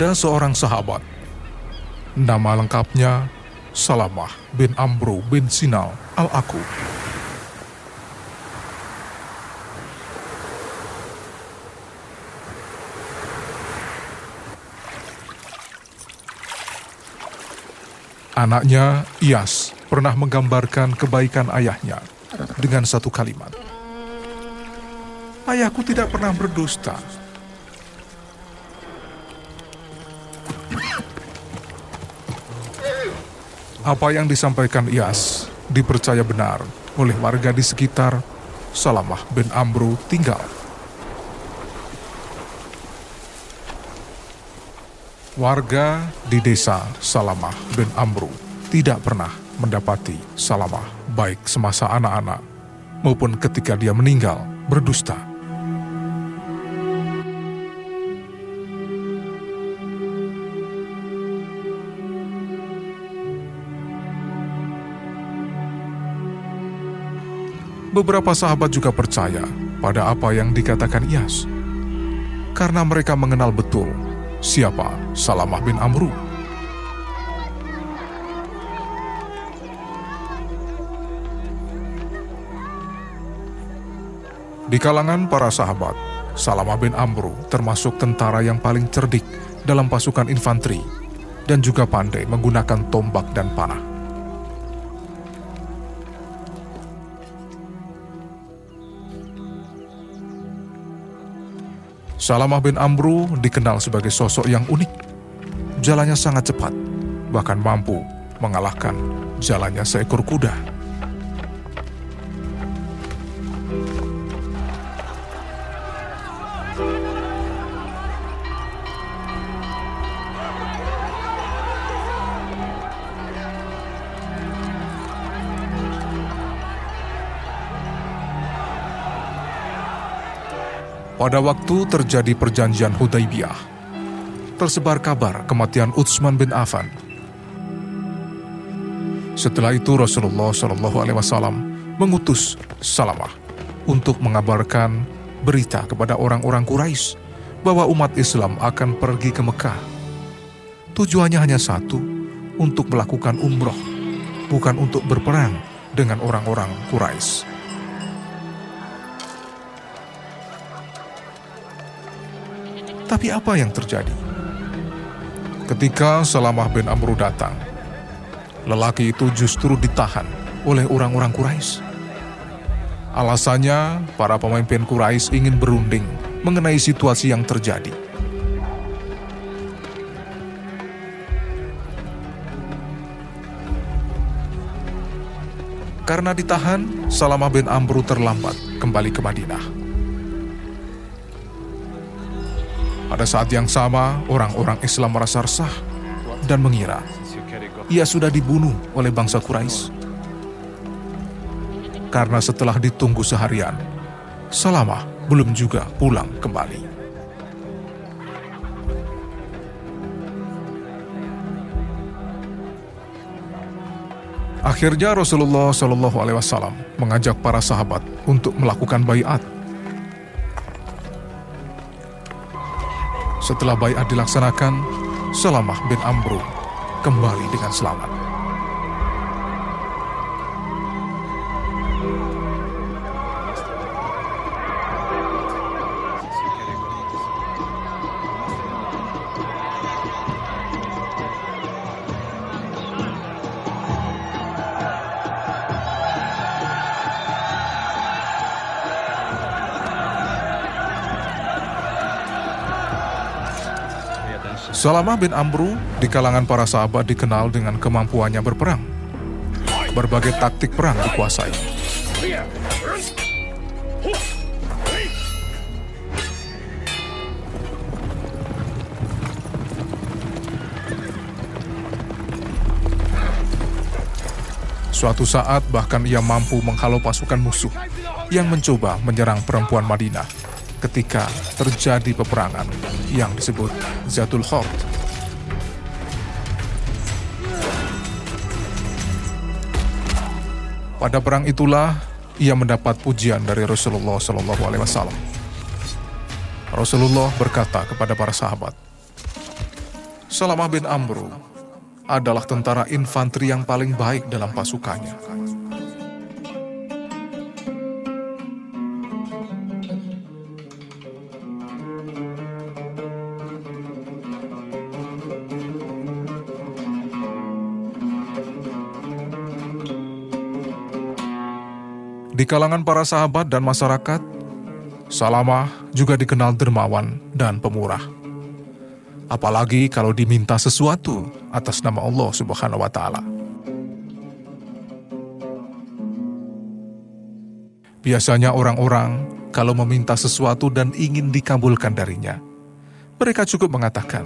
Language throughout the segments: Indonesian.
Ada seorang sahabat, nama lengkapnya Salamah bin Amru bin Sinal al-Aku. Anaknya, Iyas, pernah menggambarkan kebaikan ayahnya dengan satu kalimat. Ayahku tidak pernah berdusta. Apa yang disampaikan Iyas dipercaya benar oleh warga di sekitar Salamah bin Amru tinggal. Warga di desa Salamah bin Amru tidak pernah mendapati Salamah baik semasa anak-anak maupun ketika dia meninggal berdusta. Beberapa sahabat juga percaya pada apa yang dikatakan Iyas. Karena mereka mengenal betul siapa Salamah bin Amru. Di kalangan para sahabat, Salamah bin Amru termasuk tentara yang paling cerdik dalam pasukan infanteri dan juga pandai menggunakan tombak dan panah. Salamah bin Amru dikenal sebagai sosok yang unik. Jalannya sangat cepat, bahkan mampu mengalahkan jalannya seekor kuda. Pada waktu terjadi perjanjian Hudaybiyah, tersebar kabar kematian Utsman bin Affan. Setelah itu Rasulullah Shallallahu Alaihi Wasallam mengutus Salamah untuk mengabarkan berita kepada orang-orang Quraisy bahwa umat Islam akan pergi ke Mekah. Tujuannya hanya satu, untuk melakukan umroh, bukan untuk berperang dengan orang-orang Quraisy. Tapi apa yang terjadi? Ketika Salamah bin Amru datang, lelaki itu justru ditahan oleh orang-orang Quraisy. Alasannya, para pemimpin Quraisy ingin berunding mengenai situasi yang terjadi. Karena ditahan, Salamah bin Amru terlambat kembali ke Madinah. Pada saat yang sama, orang-orang Islam merasa resah dan mengira ia sudah dibunuh oleh bangsa Quraisy. Karena setelah ditunggu seharian, Salamah belum juga pulang kembali. Akhirnya Rasulullah Shallallahu Alaihi Wasallam mengajak para sahabat untuk melakukan bayat. Setelah bayat dilaksanakan, Salamah bin Amru kembali dengan selamat. Salamah bin Amru di kalangan para sahabat dikenal dengan kemampuannya berperang. Berbagai taktik perang dikuasai. Suatu saat bahkan ia mampu menghalau pasukan musuh yang mencoba menyerang perempuan Madinah ketika terjadi peperangan yang disebut Zatul Khort. Pada perang itulah ia mendapat pujian dari Rasulullah Shallallahu Alaihi Wasallam. Rasulullah berkata kepada para sahabat, Salamah bin Amru adalah tentara infanteri yang paling baik dalam pasukannya. Di kalangan para sahabat dan masyarakat, Salamah juga dikenal dermawan dan pemurah. Apalagi kalau diminta sesuatu atas nama Allah Subhanahu wa taala. Biasanya orang-orang kalau meminta sesuatu dan ingin dikabulkan darinya, mereka cukup mengatakan,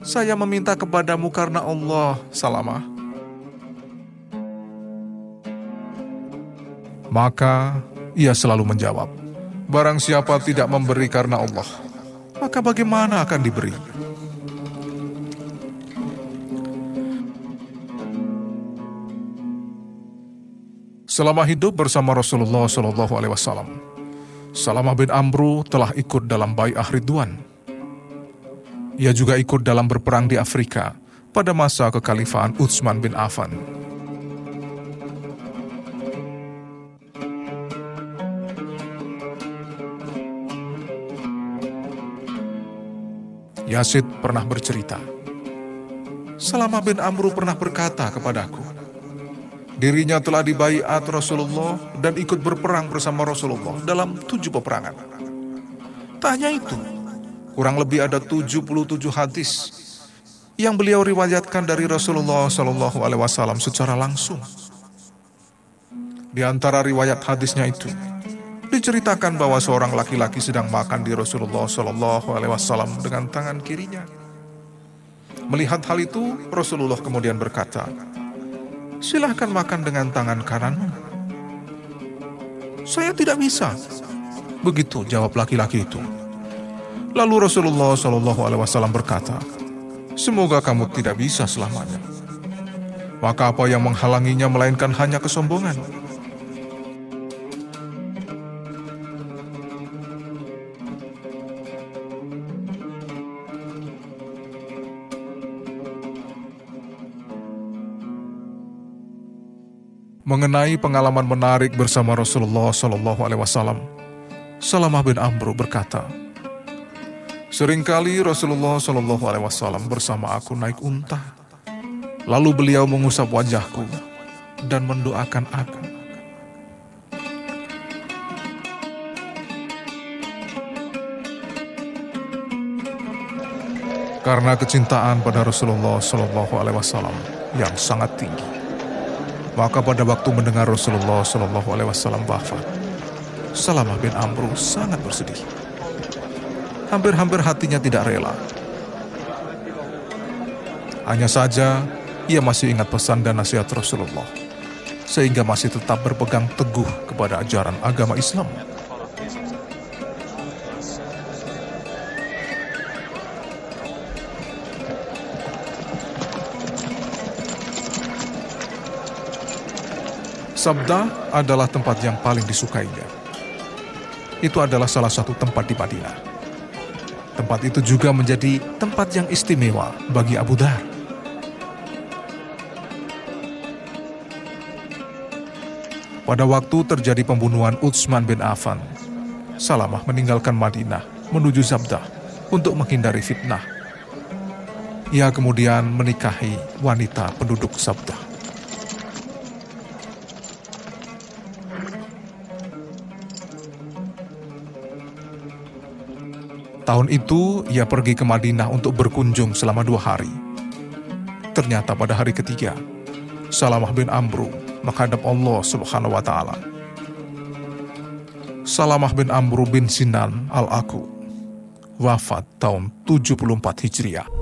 "Saya meminta kepadamu karena Allah, Salamah." Maka ia selalu menjawab, Barang siapa tidak memberi karena Allah, maka bagaimana akan diberi? Selama hidup bersama Rasulullah Shallallahu Alaihi Wasallam, Salamah bin Amru telah ikut dalam Bai'ah Ridwan. Ia juga ikut dalam berperang di Afrika pada masa kekhalifahan Utsman bin Affan. Yasid pernah bercerita, Selama bin Amru pernah berkata kepadaku, dirinya telah dibaiat Rasulullah dan ikut berperang bersama Rasulullah dalam tujuh peperangan. Tanya itu, kurang lebih ada 77 hadis yang beliau riwayatkan dari Rasulullah Shallallahu Alaihi Wasallam secara langsung. Di antara riwayat hadisnya itu, Diceritakan bahwa seorang laki-laki sedang makan di Rasulullah Shallallahu Alaihi Wasallam dengan tangan kirinya. Melihat hal itu, Rasulullah kemudian berkata, "Silahkan makan dengan tangan kananmu." Saya tidak bisa. Begitu jawab laki-laki itu. Lalu Rasulullah Shallallahu Alaihi Wasallam berkata, "Semoga kamu tidak bisa selamanya." Maka apa yang menghalanginya melainkan hanya kesombongan. Mengenai pengalaman menarik bersama Rasulullah Shallallahu Alaihi Wasallam. Salamah bin Amr berkata, Seringkali Rasulullah Shallallahu Alaihi Wasallam bersama aku naik unta, lalu beliau mengusap wajahku dan mendoakan aku. Karena kecintaan pada Rasulullah Shallallahu Alaihi Wasallam yang sangat tinggi, maka pada waktu mendengar Rasulullah Shallallahu Alaihi Wasallam wafat, Salamah bin Amru sangat bersedih. Hampir-hampir hatinya tidak rela. Hanya saja ia masih ingat pesan dan nasihat Rasulullah, sehingga masih tetap berpegang teguh kepada ajaran agama Islam. Sabda adalah tempat yang paling disukainya. Itu adalah salah satu tempat di Madinah. Tempat itu juga menjadi tempat yang istimewa bagi Abu Dhar. Pada waktu terjadi pembunuhan Utsman bin Affan, Salamah meninggalkan Madinah menuju Sabda untuk menghindari fitnah. Ia kemudian menikahi wanita penduduk Sabda. Tahun itu ia pergi ke Madinah untuk berkunjung selama dua hari. Ternyata pada hari ketiga, Salamah bin Amru menghadap Allah Subhanahu wa taala. Salamah bin Amru bin Sinan al-Aku wafat tahun 74 Hijriah.